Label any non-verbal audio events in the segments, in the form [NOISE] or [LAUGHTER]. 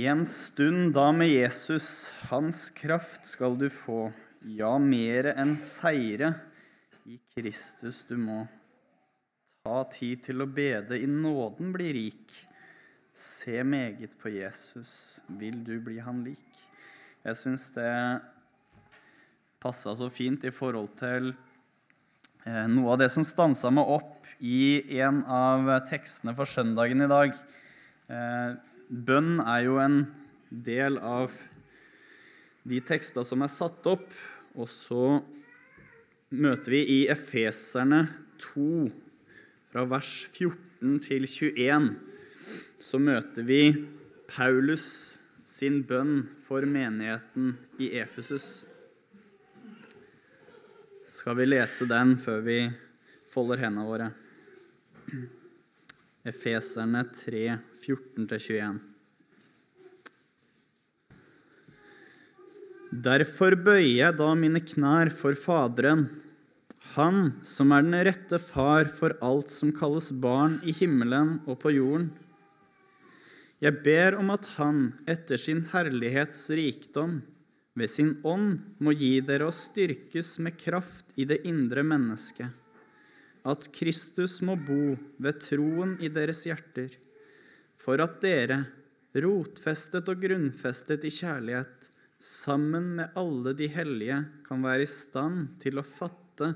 I en stund da med Jesus, hans kraft skal du få, ja, mere enn seire. I Kristus du må. Ta tid til å bede, i nåden bli rik. Se meget på Jesus, vil du bli han lik? Jeg syns det passa så fint i forhold til eh, noe av det som stansa meg opp i en av tekstene for søndagen i dag. Bønn er jo en del av de tekster som er satt opp. Og så møter vi i Efeserne 2, fra vers 14 til 21, så møter vi Paulus sin bønn for menigheten i Efesus. Skal vi lese den før vi folder hendene våre? Efeserne 3, 14-21. Derfor bøyer jeg da mine knær for Faderen, Han som er den rette far for alt som kalles barn i himmelen og på jorden. Jeg ber om at Han etter sin herlighets rikdom ved sin ånd må gi dere å styrkes med kraft i det indre mennesket, at Kristus må bo ved troen i deres hjerter, for at dere, rotfestet og grunnfestet i kjærlighet, sammen med alle de hellige kan være i stand til å fatte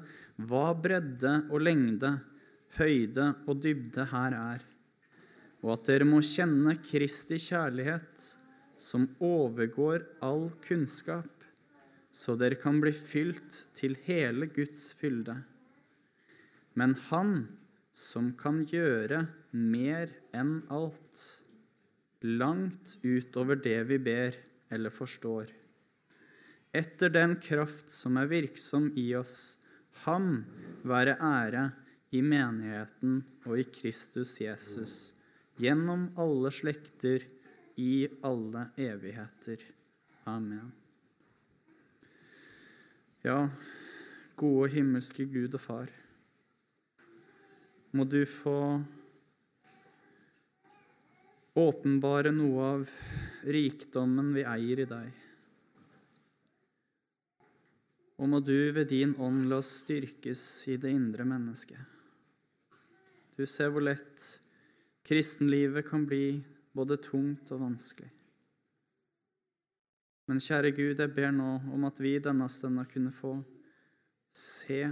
hva bredde og lengde, høyde og dybde her er, og at dere må kjenne Kristi kjærlighet, som overgår all kunnskap, så dere kan bli fylt til hele Guds fylde. Men Han som kan gjøre mer enn alt, langt utover det vi ber, eller forstår. Etter den kraft som er virksom i oss, ham være ære i menigheten og i Kristus Jesus, gjennom alle slekter, i alle evigheter. Amen. Ja, gode himmelske Gud og Far, må du få åpenbare noe av rikdommen vi eier i deg. Og må du ved din ånd la oss styrkes i det indre mennesket. Du ser hvor lett kristenlivet kan bli både tungt og vanskelig. Men kjære Gud, jeg ber nå om at vi denne stunda kunne få se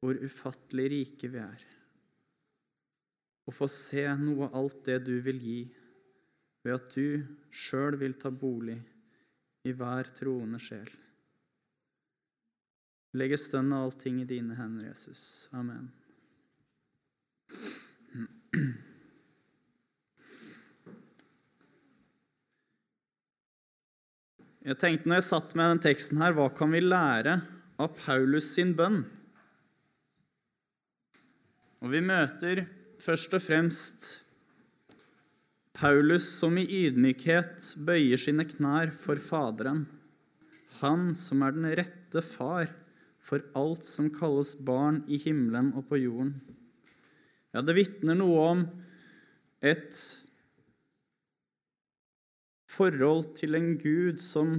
hvor ufattelig rike vi er og få se noe av alt det du vil gi, ved at du sjøl vil ta bolig i hver troende sjel. Legge stønn av allting i dine hender, Jesus. Amen. Jeg tenkte når jeg satt med den teksten her, hva kan vi lære av Paulus sin bønn? Og vi møter først og fremst Paulus som i ydmykhet bøyer sine knær for Faderen, han som er den rette far for alt som kalles barn i himmelen og på jorden. Ja, det vitner noe om et forhold til en Gud som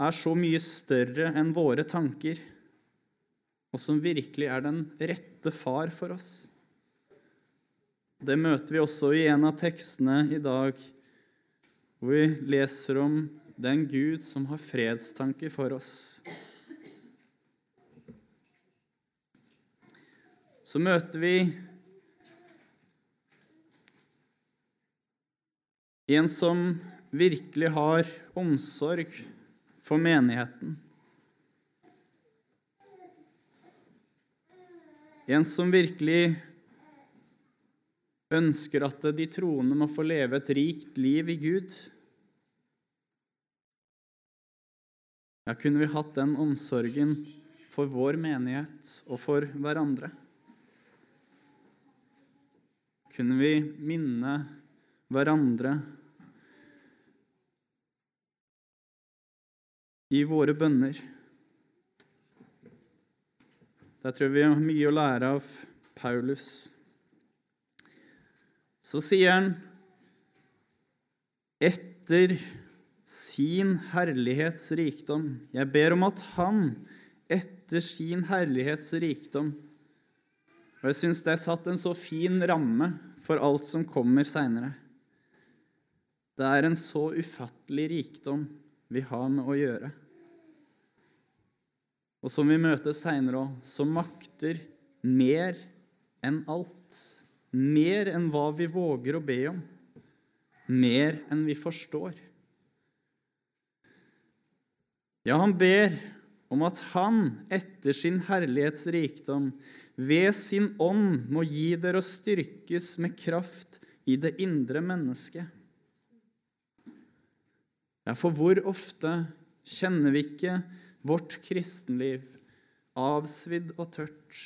er så mye større enn våre tanker, og som virkelig er den rette far for oss. Det møter vi også i en av tekstene i dag, hvor vi leser om den Gud som har fredstanker for oss. Så møter vi en som virkelig har omsorg for menigheten. En som virkelig ønsker at de troende må få leve et rikt liv i Gud. Ja, kunne vi hatt den omsorgen for vår menighet og for hverandre? Kunne vi minne hverandre i våre bønner? Der tror jeg vi har mye å lære av Paulus. Så sier han etter sin herlighets rikdom. Jeg ber om at Han etter sin herlighets rikdom Og jeg syns det er satt en så fin ramme for alt som kommer seinere. Det er en så ufattelig rikdom vi har med å gjøre. Og som vi møter seinere òg, som makter mer enn alt. Mer enn hva vi våger å be om. Mer enn vi forstår. Ja, han ber om at han etter sin herlighets rikdom ved sin ånd må gi dere å styrkes med kraft i det indre mennesket. Ja, for hvor ofte kjenner vi ikke vårt kristenliv avsvidd og tørt?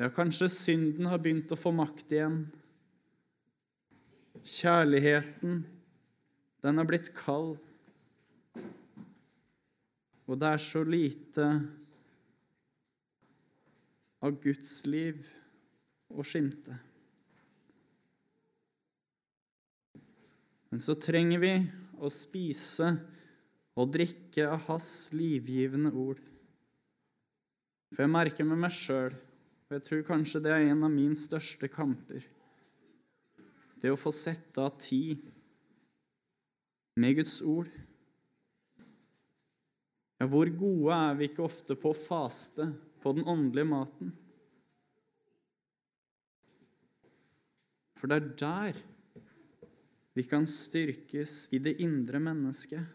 Ja, kanskje synden har begynt å få makt igjen. Kjærligheten, den er blitt kald og det er så lite av Guds liv å skimte. Men så trenger vi å spise og drikke av Hans livgivende ord. For jeg merker med meg sjøl, og jeg tror kanskje det er en av mine største kamper, det å få sette av tid med Guds ord. Ja, hvor gode er vi ikke ofte på å faste på den åndelige maten? For det er der vi kan styrkes i det indre mennesket.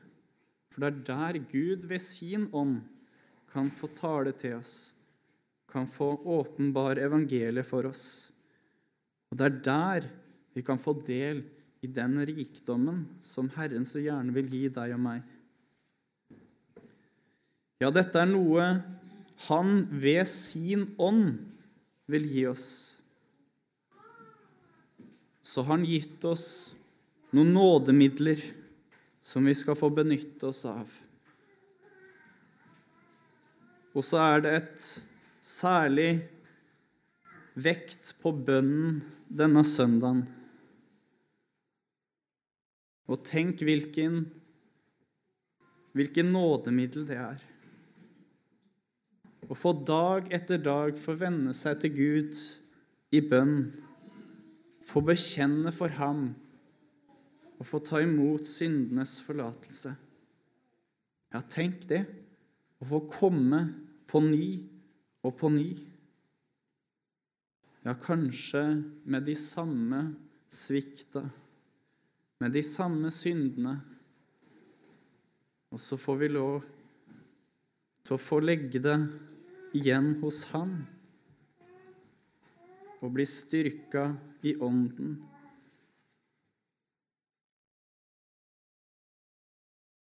For det er der Gud ved sin ånd kan få tale til oss, kan få åpenbare evangeliet for oss. Og det er der vi kan få del i den rikdommen som Herren så gjerne vil gi deg og meg. Ja, dette er noe han ved sin ånd vil gi oss. Så har han gitt oss noen nådemidler som vi skal få benytte oss av. Og så er det et særlig vekt på bønnen denne søndagen. Og tenk hvilken, hvilken nådemiddel det er Å få dag etter dag få venne seg til Gud i bønn, få bekjenne for ham og få ta imot syndenes forlatelse. Ja, tenk det. Å få komme på ny og på ny. Ja, kanskje med de samme svikta, med de samme syndene. Og så får vi lov til å få legge det igjen hos Han og bli styrka i ånden.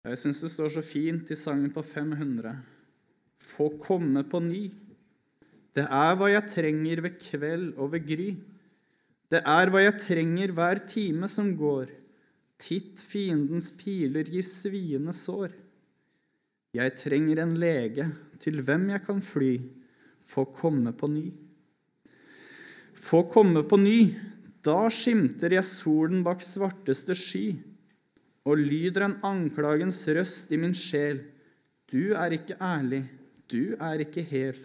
Jeg syns det står så fint i sangen på 500. Få komme på ny. Det er hva jeg trenger ved kveld og ved gry. Det er hva jeg trenger hver time som går. Titt fiendens piler gir sviende sår. Jeg trenger en lege til hvem jeg kan fly, få komme på ny. Få komme på ny, da skimter jeg solen bak svarteste sky, og lyder en anklagens røst i min sjel. Du er ikke ærlig, du er ikke hel.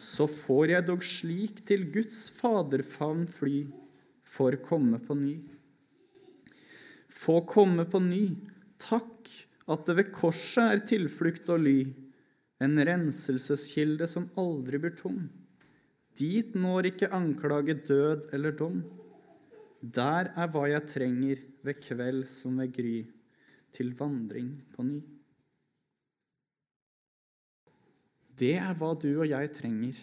Så får jeg dog slik til Guds faderfavn fly, for komme på ny. Få komme på ny, takk at det ved korset er tilflukt og ly en renselseskilde som aldri blir tom. Dit når ikke anklage død eller dom. Der er hva jeg trenger ved kveld som ved gry, til vandring på ny. Det er hva du og jeg trenger,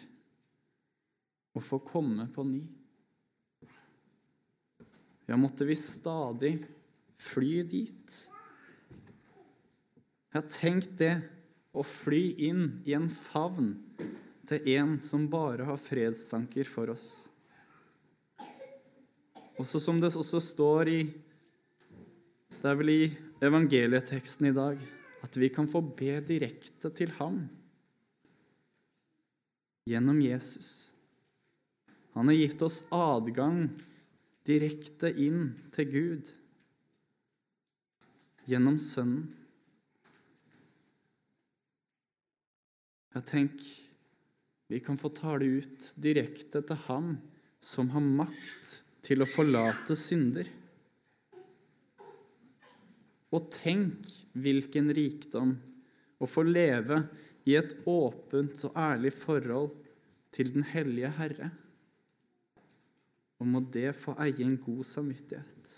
å få komme på ny. Ja, måtte vi stadig fly dit. Ja, tenk det å fly inn i en favn til en som bare har fredstanker for oss. Også som det også står i Det er vel i evangelieteksten i dag at vi kan få be direkte til ham gjennom Jesus. Han har gitt oss adgang direkte inn til Gud gjennom Sønnen. Ja, tenk, vi kan få tale ut direkte til Ham som har makt til å forlate synder. Og tenk hvilken rikdom å få leve i et åpent og ærlig forhold til den hellige Herre. Og må det få eie en god samvittighet.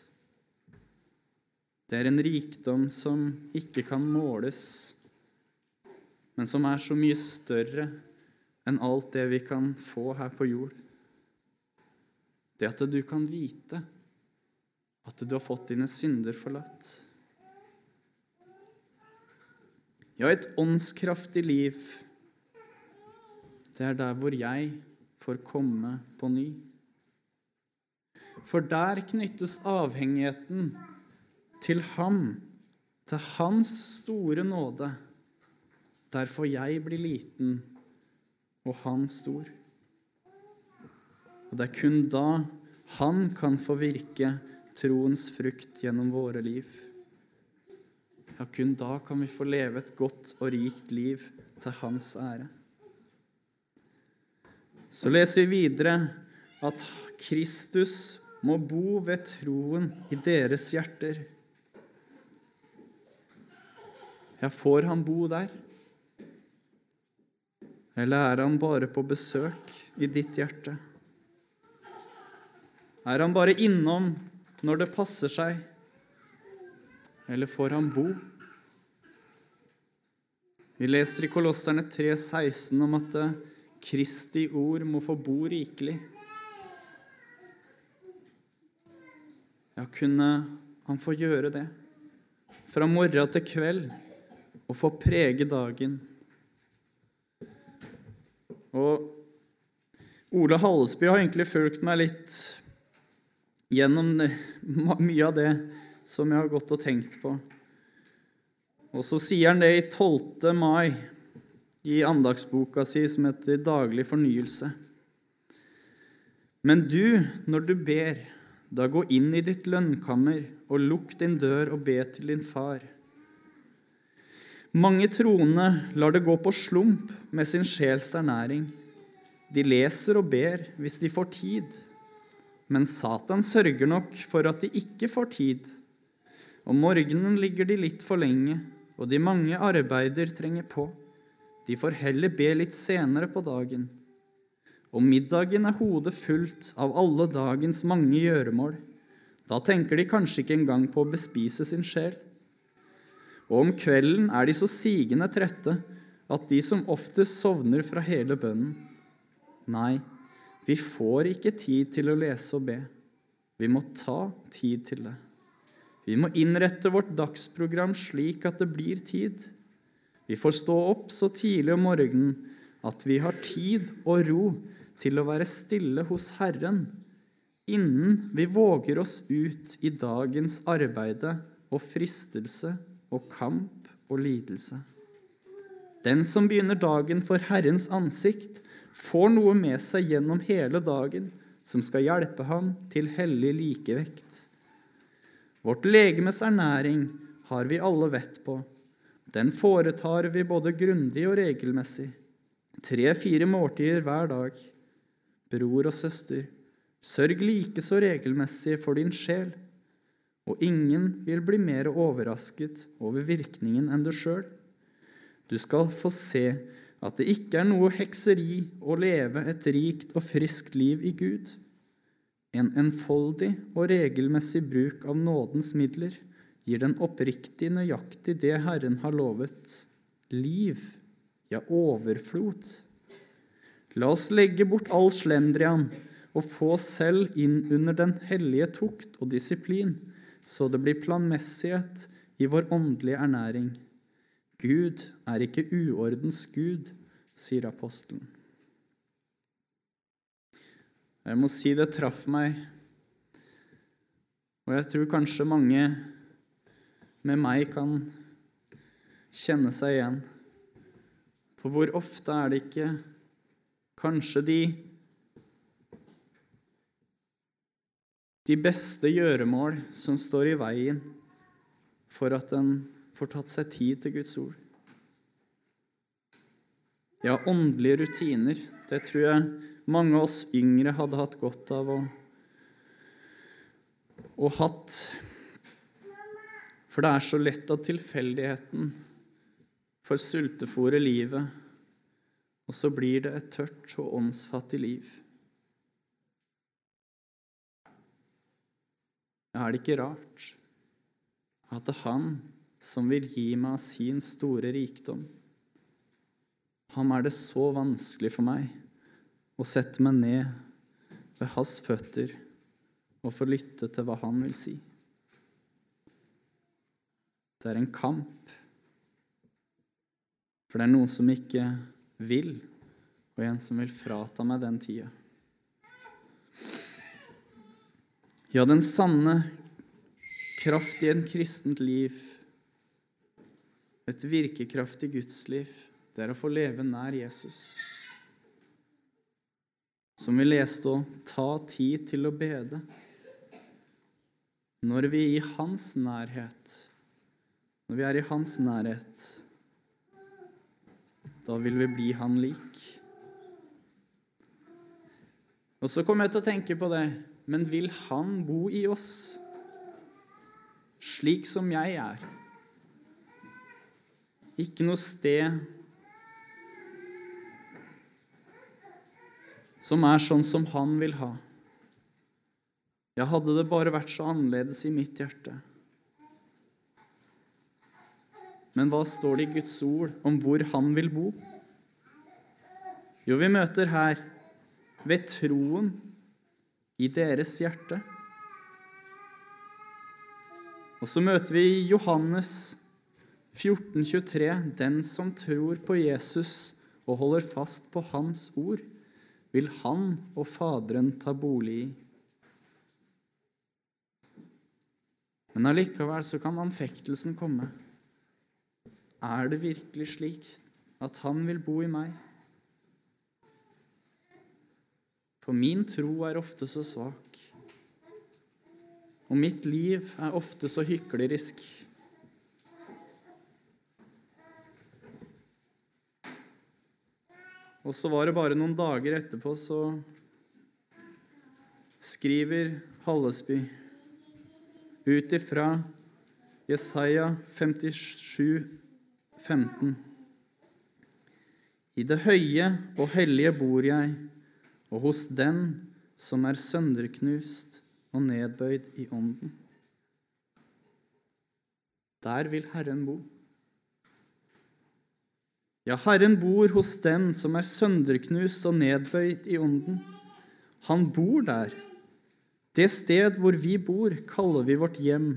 Det er en rikdom som ikke kan måles, men som er så mye større enn alt det vi kan få her på jord. Det at du kan vite at du har fått dine synder forlatt. Ja, et åndskraftig liv, det er der hvor jeg får komme på ny. For der knyttes avhengigheten til ham, til hans store nåde. Der får jeg bli liten og han stor. Og det er kun da han kan få virke troens frukt gjennom våre liv. Ja, kun da kan vi få leve et godt og rikt liv til hans ære. Så leser vi videre at Kristus må bo ved troen i deres hjerter. Ja, får han bo der? Eller er han bare på besøk i ditt hjerte? Er han bare innom når det passer seg? Eller får han bo? Vi leser i Kolosserne 3,16 om at Kristi ord må få bo rikelig. Ja, kunne han få gjøre det fra morgen til kveld og få prege dagen? Og Ole Hallesby har egentlig fulgt meg litt gjennom [LAUGHS] mye av det som jeg har gått og tenkt på. Og så sier han det i 12. mai i andagsboka si som heter 'Daglig fornyelse'. Men du, når du ber, da gå inn i ditt lønnkammer og lukk din dør og be til din far. Mange troende lar det gå på slump med sin sjels ernæring. De leser og ber hvis de får tid, men Satan sørger nok for at de ikke får tid. Om morgenen ligger de litt for lenge, og de mange arbeider trenger på. De får heller be litt senere på dagen. Om middagen er hodet fullt av alle dagens mange gjøremål. Da tenker de kanskje ikke engang på å bespise sin sjel. Og om kvelden er de så sigende trette at de som oftest sovner fra hele bønnen. Nei, vi får ikke tid til å lese og be. Vi må ta tid til det. Vi må innrette vårt dagsprogram slik at det blir tid. Vi får stå opp så tidlig om morgenen at vi har tid og ro til å være stille hos Herren innen vi våger oss ut i dagens arbeide og fristelse og kamp og lidelse. Den som begynner dagen for Herrens ansikt, får noe med seg gjennom hele dagen som skal hjelpe ham til hellig likevekt. Vårt legemes ernæring har vi alle vett på. Den foretar vi både grundig og regelmessig, tre-fire måltider hver dag. Bror og søster, sørg likeså regelmessig for din sjel, og ingen vil bli mer overrasket over virkningen enn du sjøl. Du skal få se at det ikke er noe hekseri å leve et rikt og friskt liv i Gud. En enfoldig og regelmessig bruk av nådens midler gir den oppriktig nøyaktig det Herren har lovet liv, ja, overflod. La oss legge bort all slendrian og få oss selv inn under den hellige tukt og disiplin, så det blir planmessighet i vår åndelige ernæring. Gud er ikke uordens Gud, sier apostelen. Jeg må si det traff meg, og jeg tror kanskje mange med meg kan kjenne seg igjen. For hvor ofte er det ikke kanskje de de beste gjøremål som står i veien for at en får tatt seg tid til Guds ord. Ja, åndelige rutiner. Det tror jeg mange av oss yngre hadde hatt godt av å, å hatt. For det er så lett at tilfeldigheten får sultefòre livet, og så blir det et tørt og åndsfattig liv. er det ikke rart at det er Han som vil gi meg sin store rikdom, ham er det så vanskelig for meg å sette meg ned ved hans føtter og få lytte til hva han vil si. Det er en kamp, for det er noen som ikke vil, og en som vil frata meg den tida. Ja, den sanne kraft i en kristent liv, et virkekraftig gudsliv, det er å få leve nær Jesus. Som vi leste òg ta tid til å bede. Når vi er i hans nærhet, når vi er i hans nærhet, da vil vi bli han lik. Og så kommer jeg til å tenke på det men vil han bo i oss slik som jeg er? Ikke noe sted som er sånn som han vil ha. Ja, hadde det bare vært så annerledes i mitt hjerte. Men hva står det i Guds ord om hvor han vil bo? Jo, vi møter her ved troen i deres hjerte. Og så møter vi Johannes 14, 23. Den som tror på Jesus og holder fast på Hans ord, vil Han og Faderen ta bolig i. Men allikevel så kan anfektelsen komme. Er det virkelig slik at Han vil bo i meg? For min tro er ofte så svak, og mitt liv er ofte så hyklerisk. Og så var det bare noen dager etterpå, så skriver Hallesby ut ifra Jesaja 57, 15. I det høye og hellige bor jeg og hos den som er sønderknust og nedbøyd i ånden. Der vil Herren bo. Ja, Herren bor hos den som er sønderknust og nedbøyd i ånden. Han bor der. Det sted hvor vi bor, kaller vi vårt hjem.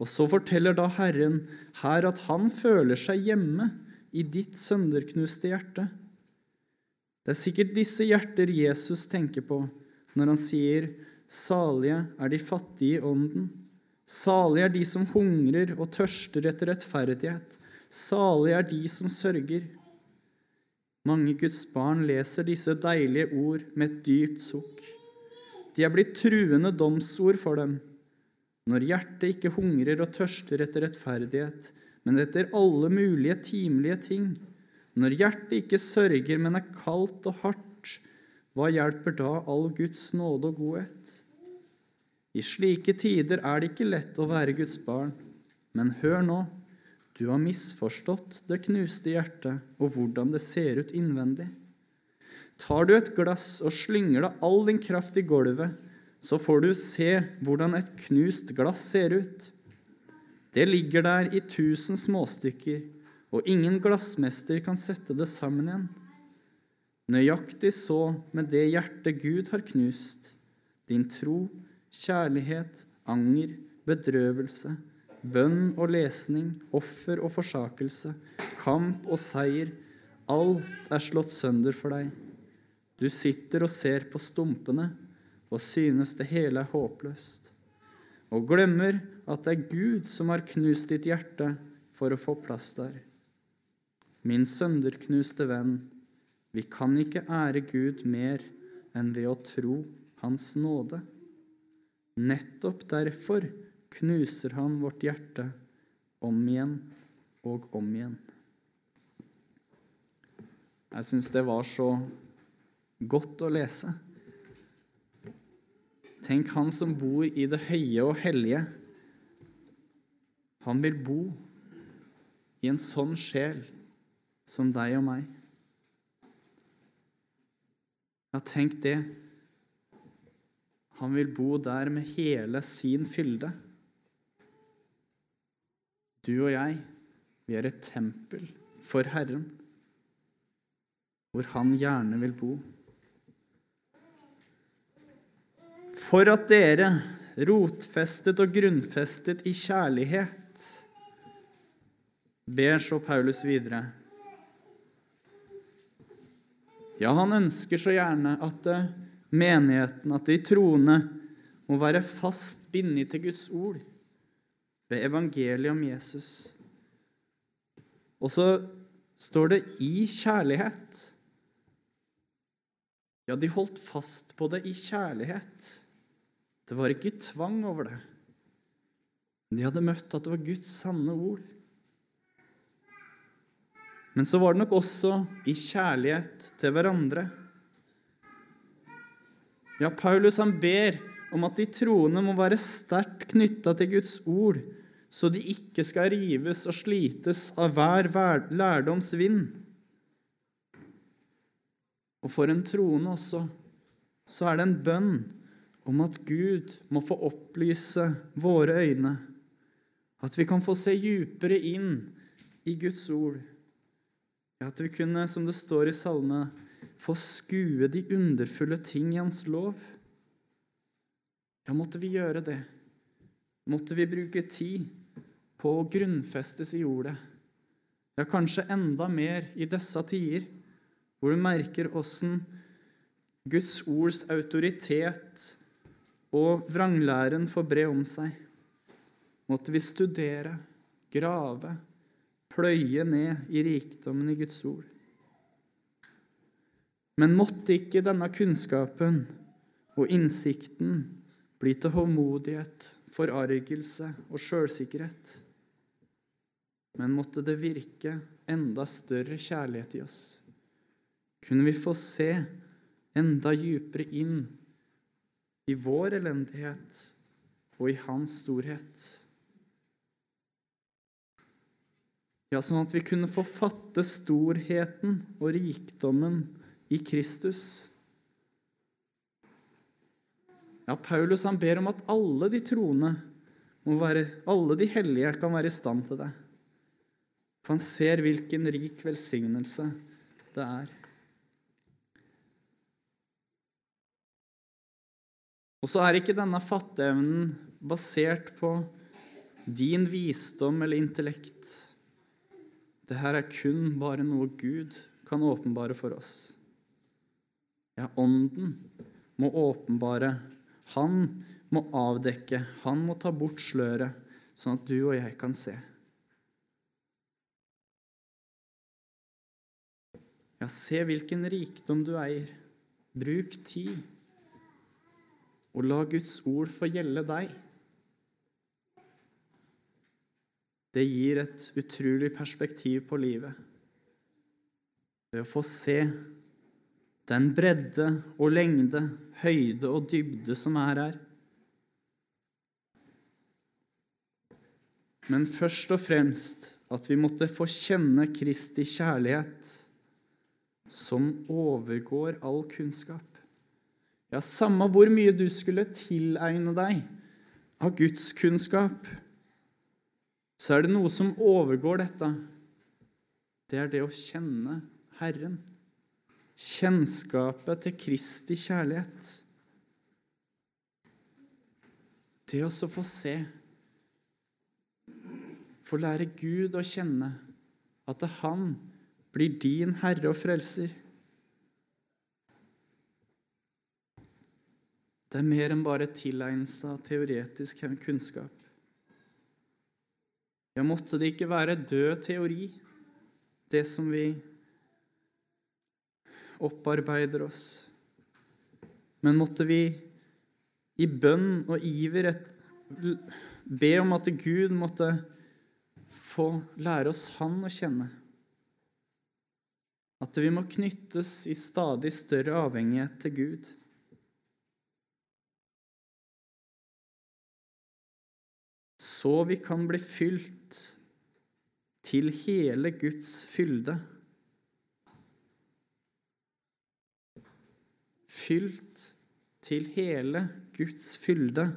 Og så forteller da Herren her at han føler seg hjemme i ditt sønderknuste hjerte. Det er sikkert disse hjerter Jesus tenker på når han sier, 'Salige er de fattige i ånden'. Salige er de som hungrer og tørster etter rettferdighet. Salige er de som sørger. Mange Guds barn leser disse deilige ord med et dypt sukk. De er blitt truende domsord for dem. Når hjertet ikke hungrer og tørster etter rettferdighet, men etter alle mulige timelige ting, når hjertet ikke sørger, men er kaldt og hardt, hva hjelper da all Guds nåde og godhet? I slike tider er det ikke lett å være Guds barn. Men hør nå, du har misforstått det knuste hjertet og hvordan det ser ut innvendig. Tar du et glass og slynger det all din kraft i gulvet, så får du se hvordan et knust glass ser ut. Det ligger der i tusen småstykker og ingen glassmester kan sette det sammen igjen. Nøyaktig så med det hjertet Gud har knust, din tro, kjærlighet, anger, bedrøvelse, bønn og lesning, offer og forsakelse, kamp og seier, alt er slått sønder for deg. Du sitter og ser på stumpene og synes det hele er håpløst, og glemmer at det er Gud som har knust ditt hjerte for å få plass der. Min sønderknuste venn, vi kan ikke ære Gud mer enn ved å tro Hans nåde. Nettopp derfor knuser Han vårt hjerte om igjen og om igjen. Jeg syns det var så godt å lese. Tenk han som bor i det høye og hellige. Han vil bo i en sånn sjel som deg og meg. Ja, tenk det. Han vil bo der med hele sin fylde. Du og jeg, vi er et tempel for Herren, hvor Han gjerne vil bo. For at dere, rotfestet og grunnfestet i kjærlighet, ber så Paulus videre. Ja, han ønsker så gjerne at eh, menigheten, at de troende, må være fast bindet til Guds ord ved evangeliet om Jesus. Og så står det 'i kjærlighet'. Ja, de holdt fast på det i kjærlighet. Det var ikke tvang over det. De hadde møtt at det var Guds sanne ord. Men så var det nok også i kjærlighet til hverandre. Ja, Paulus han ber om at de troende må være sterkt knytta til Guds ord, så de ikke skal rives og slites av hver lærdoms vind. Og for en troende også, så er det en bønn om at Gud må få opplyse våre øyne, at vi kan få se djupere inn i Guds ord. At vi kunne, som det står i salmene, få skue de underfulle ting i Hans lov. Ja, måtte vi gjøre det. Måtte vi bruke tid på å grunnfestes i jordet. Ja, kanskje enda mer i disse tider, hvor du merker åssen Guds ords autoritet og vranglæren får bre om seg, måtte vi studere, grave, pløye ned i rikdommen i Guds ord. Men måtte ikke denne kunnskapen og innsikten bli til håndmodighet, forargelse og sjølsikkerhet, men måtte det virke enda større kjærlighet i oss. Kunne vi få se enda dypere inn i vår elendighet og i hans storhet. Ja, sånn at vi kunne få fatte storheten og rikdommen i Kristus. Ja, Paulus han ber om at alle de troende, være, alle de hellige, kan være i stand til det. For han ser hvilken rik velsignelse det er. Og så er ikke denne fatteevnen basert på din visdom eller intellekt. Dette er kun bare noe Gud kan åpenbare for oss. Ja, Ånden må åpenbare. Han må avdekke. Han må ta bort sløret, sånn at du og jeg kan se. Ja, se hvilken rikdom du eier. Bruk tid og la Guds ord få gjelde deg. Det gir et utrolig perspektiv på livet. Ved å få se den bredde og lengde, høyde og dybde som er her. Men først og fremst at vi måtte få kjenne Kristi kjærlighet, som overgår all kunnskap. Ja, samme hvor mye du skulle tilegne deg av Guds kunnskap, så er det noe som overgår dette. Det er det å kjenne Herren. Kjennskapet til Kristi kjærlighet. Det å få se, få lære Gud å kjenne, at Han blir din Herre og Frelser. Det er mer enn bare tilegnelse av teoretisk kunnskap. Ja, måtte det ikke være død teori, det som vi opparbeider oss, men måtte vi i bønn og iver et, be om at Gud måtte få lære oss Han å kjenne. At vi må knyttes i stadig større avhengighet til Gud. Så vi kan bli fylt til hele Guds fylde. Fylt til hele Guds fylde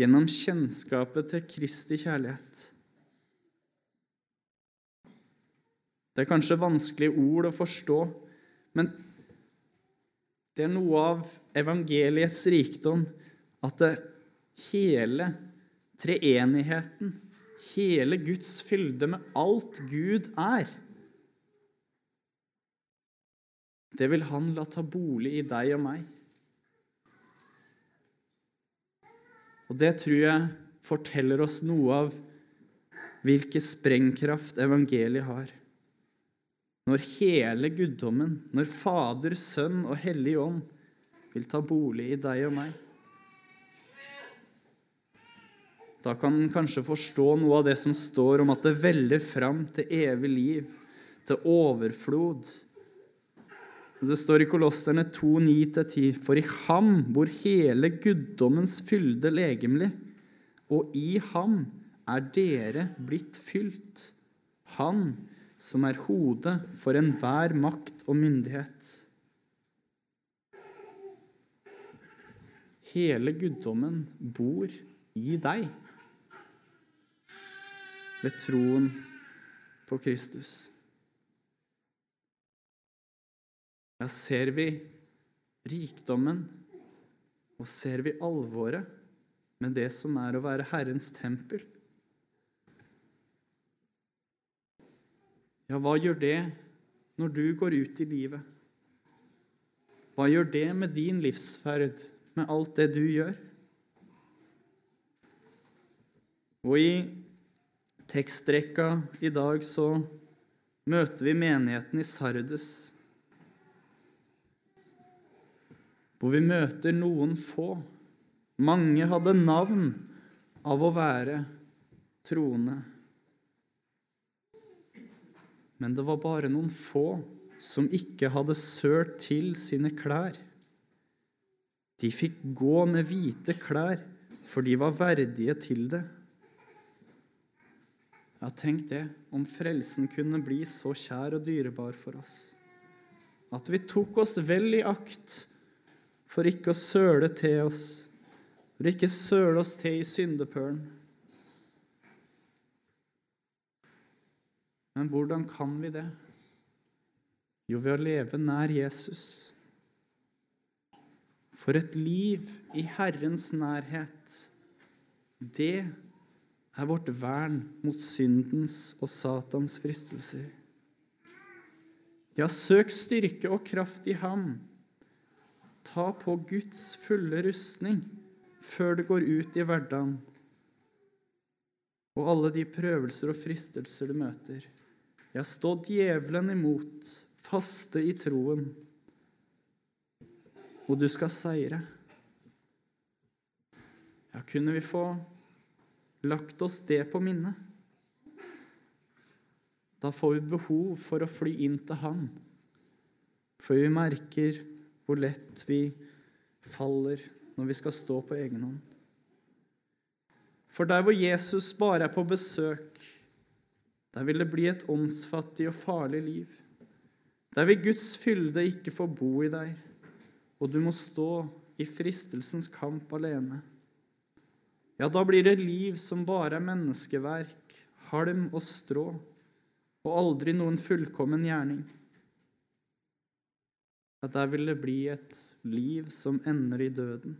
gjennom kjennskapet til Kristi kjærlighet. Det er kanskje vanskelige ord å forstå, men det er noe av evangeliets rikdom at det hele treenigheten, hele Guds fylde med alt Gud er Det vil Han la ta bolig i deg og meg. Og det tror jeg forteller oss noe av hvilken sprengkraft evangeliet har når hele guddommen, når Fader, Sønn og Hellig Ånd vil ta bolig i deg og meg. Da kan en kanskje forstå noe av det som står om at det veller fram til evig liv, til overflod. Det står i Kolosserne 2, 9-10.: For i ham bor hele guddommens fylde legemlig, og i ham er dere blitt fylt. Han som er hodet for enhver makt og myndighet. Hele guddommen bor i deg ved troen på Kristus. Ja, ser vi rikdommen, og ser vi alvoret med det som er å være Herrens tempel, Ja, hva gjør det når du går ut i livet? Hva gjør det med din livsferd, med alt det du gjør? Og i tekstrekka i dag så møter vi menigheten i Sardes, hvor vi møter noen få. Mange hadde navn av å være troende men det var bare noen få som ikke hadde sølt til sine klær. De fikk gå med hvite klær, for de var verdige til det. Ja, tenk det, om frelsen kunne bli så kjær og dyrebar for oss. At vi tok oss vel i akt for ikke å søle til oss, for ikke søle oss til i syndepølen. Men hvordan kan vi det? Jo, ved å leve nær Jesus. For et liv i Herrens nærhet, det er vårt vern mot syndens og Satans fristelser. Ja, søk styrke og kraft i ham. Ta på Guds fulle rustning før du går ut i hverdagen og alle de prøvelser og fristelser du møter. Jeg har stått djevelen imot, faste i troen, og du skal seire. Ja, kunne vi få lagt oss det på minnet? Da får vi behov for å fly inn til Han, for vi merker hvor lett vi faller når vi skal stå på egen hånd. For der hvor Jesus bare er på besøk, der vil det bli et åndsfattig og farlig liv. Der vil Guds fylde ikke få bo i deg, og du må stå i fristelsens kamp alene. Ja, da blir det liv som bare er menneskeverk, halm og strå, og aldri noen fullkommen gjerning. Ja, der vil det bli et liv som ender i døden.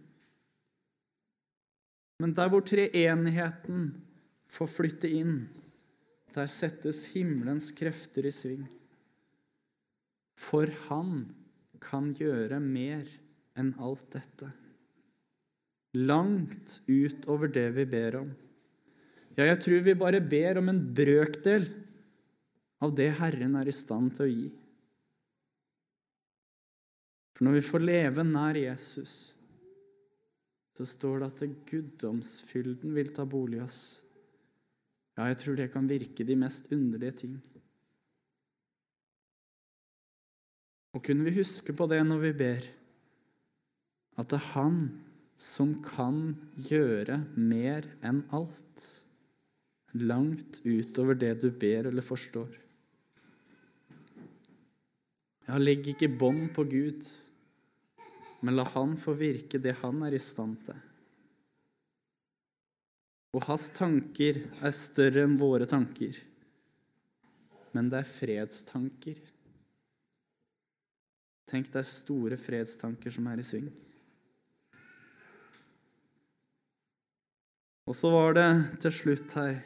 Men der hvor treenigheten får flytte inn, der settes himmelens krefter i sving. For han kan gjøre mer enn alt dette. Langt utover det vi ber om. Ja, jeg tror vi bare ber om en brøkdel av det Herren er i stand til å gi. For når vi får leve nær Jesus, så står det at guddomsfylden vil ta bolig i oss. Ja, jeg tror det kan virke de mest underlige ting. Og kunne vi huske på det når vi ber, at det er Han som kan gjøre mer enn alt, langt utover det du ber eller forstår. Ja, legg ikke bånd på Gud, men la Han få virke det Han er i stand til. Og hans tanker er større enn våre tanker. Men det er fredstanker. Tenk, det er store fredstanker som er i sving. Og så var det til slutt her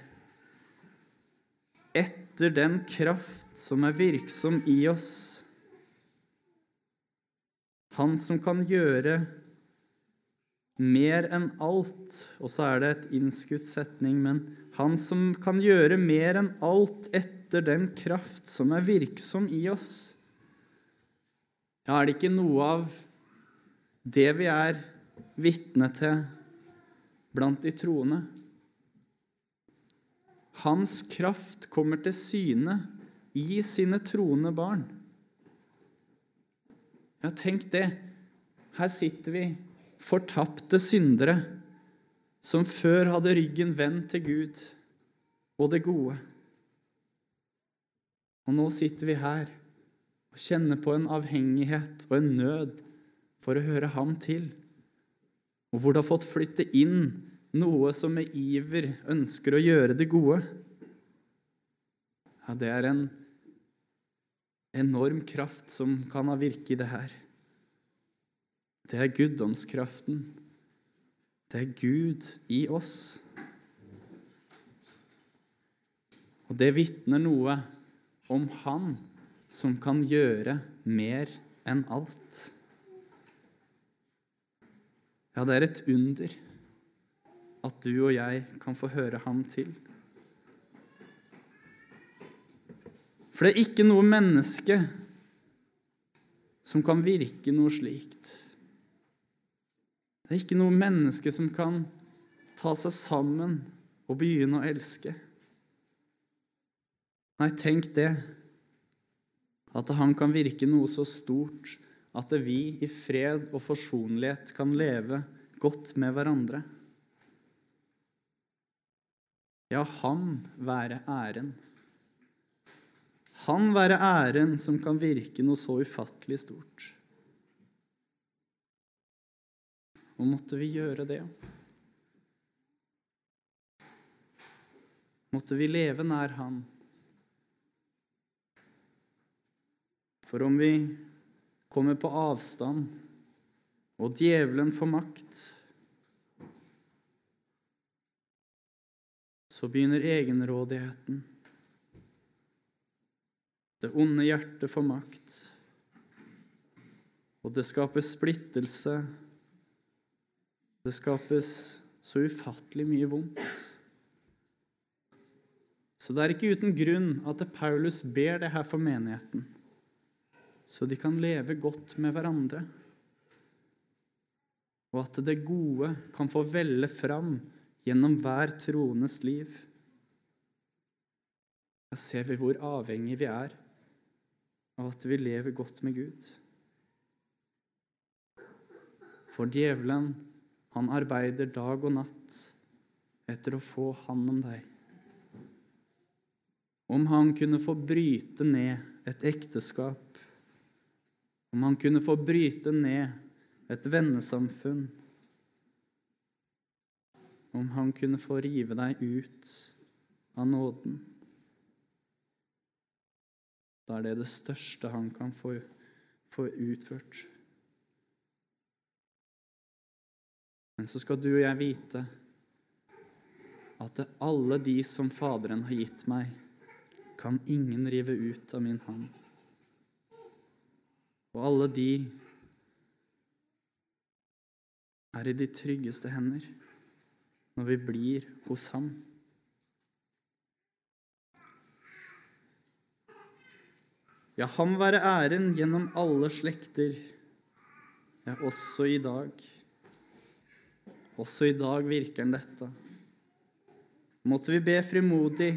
Etter den kraft som er virksom i oss, Han som kan gjøre mer enn alt Og så er det et innskutt setning, men Han som kan gjøre mer enn alt etter den kraft som er virksom i oss. Ja, er det ikke noe av det vi er vitne til blant de troende? Hans kraft kommer til syne i sine troende barn. Ja, tenk det. Her sitter vi fortapte syndere som før hadde ryggen vendt til Gud og det gode. Og nå sitter vi her og kjenner på en avhengighet og en nød for å høre Ham til, og hvor det har fått flytte inn noe som med iver ønsker å gjøre det gode. Ja, det er en enorm kraft som kan ha virke i det her. Det er guddomskraften. Det er Gud i oss. Og det vitner noe om Han som kan gjøre mer enn alt. Ja, det er et under at du og jeg kan få høre ham til. For det er ikke noe menneske som kan virke noe slikt. Det er ikke noe menneske som kan ta seg sammen og begynne å elske. Nei, tenk det. At han kan virke noe så stort at vi i fred og forsonlighet kan leve godt med hverandre. Ja, han være æren. Han være æren som kan virke noe så ufattelig stort. Og måtte vi gjøre det. Måtte vi leve nær Han. For om vi kommer på avstand, og djevelen får makt, så begynner egenrådigheten. Det onde hjertet får makt, og det skaper splittelse det skapes så ufattelig mye vondt. Så det er ikke uten grunn at Paulus ber det her for menigheten, så de kan leve godt med hverandre, og at det gode kan få velle fram gjennom hver troendes liv. Da ser vi hvor avhengig vi er av at vi lever godt med Gud. For djevelen han arbeider dag og natt etter å få hand om deg. Om han kunne få bryte ned et ekteskap, om han kunne få bryte ned et vennesamfunn, om han kunne få rive deg ut av nåden. Da er det det største han kan få, få utført. Men så skal du og jeg vite at alle de som Faderen har gitt meg, kan ingen rive ut av min hånd. Og alle de er i de tryggeste hender når vi blir hos ham. Ja, ham være æren gjennom alle slekter, ja, også i dag. Også i dag virker han dette. måtte vi be frimodig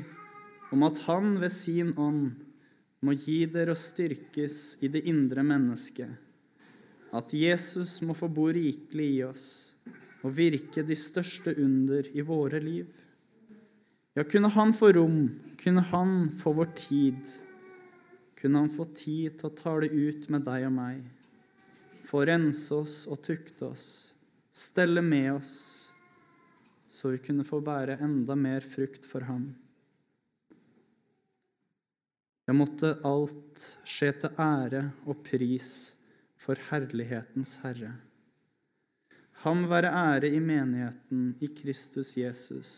om at Han ved sin ånd må gi dere å styrkes i det indre mennesket, at Jesus må få bo rikelig i oss og virke de største under i våre liv. Ja, kunne Han få rom, kunne Han få vår tid, kunne Han få tid til å tale ut med deg og meg, få rense oss og tukte oss, stelle med oss, så vi kunne få bære enda mer frukt for Ham. Jeg måtte alt skje til ære og pris for herlighetens Herre. Ham være ære i menigheten i Kristus Jesus,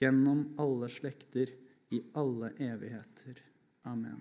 gjennom alle slekter, i alle evigheter. Amen.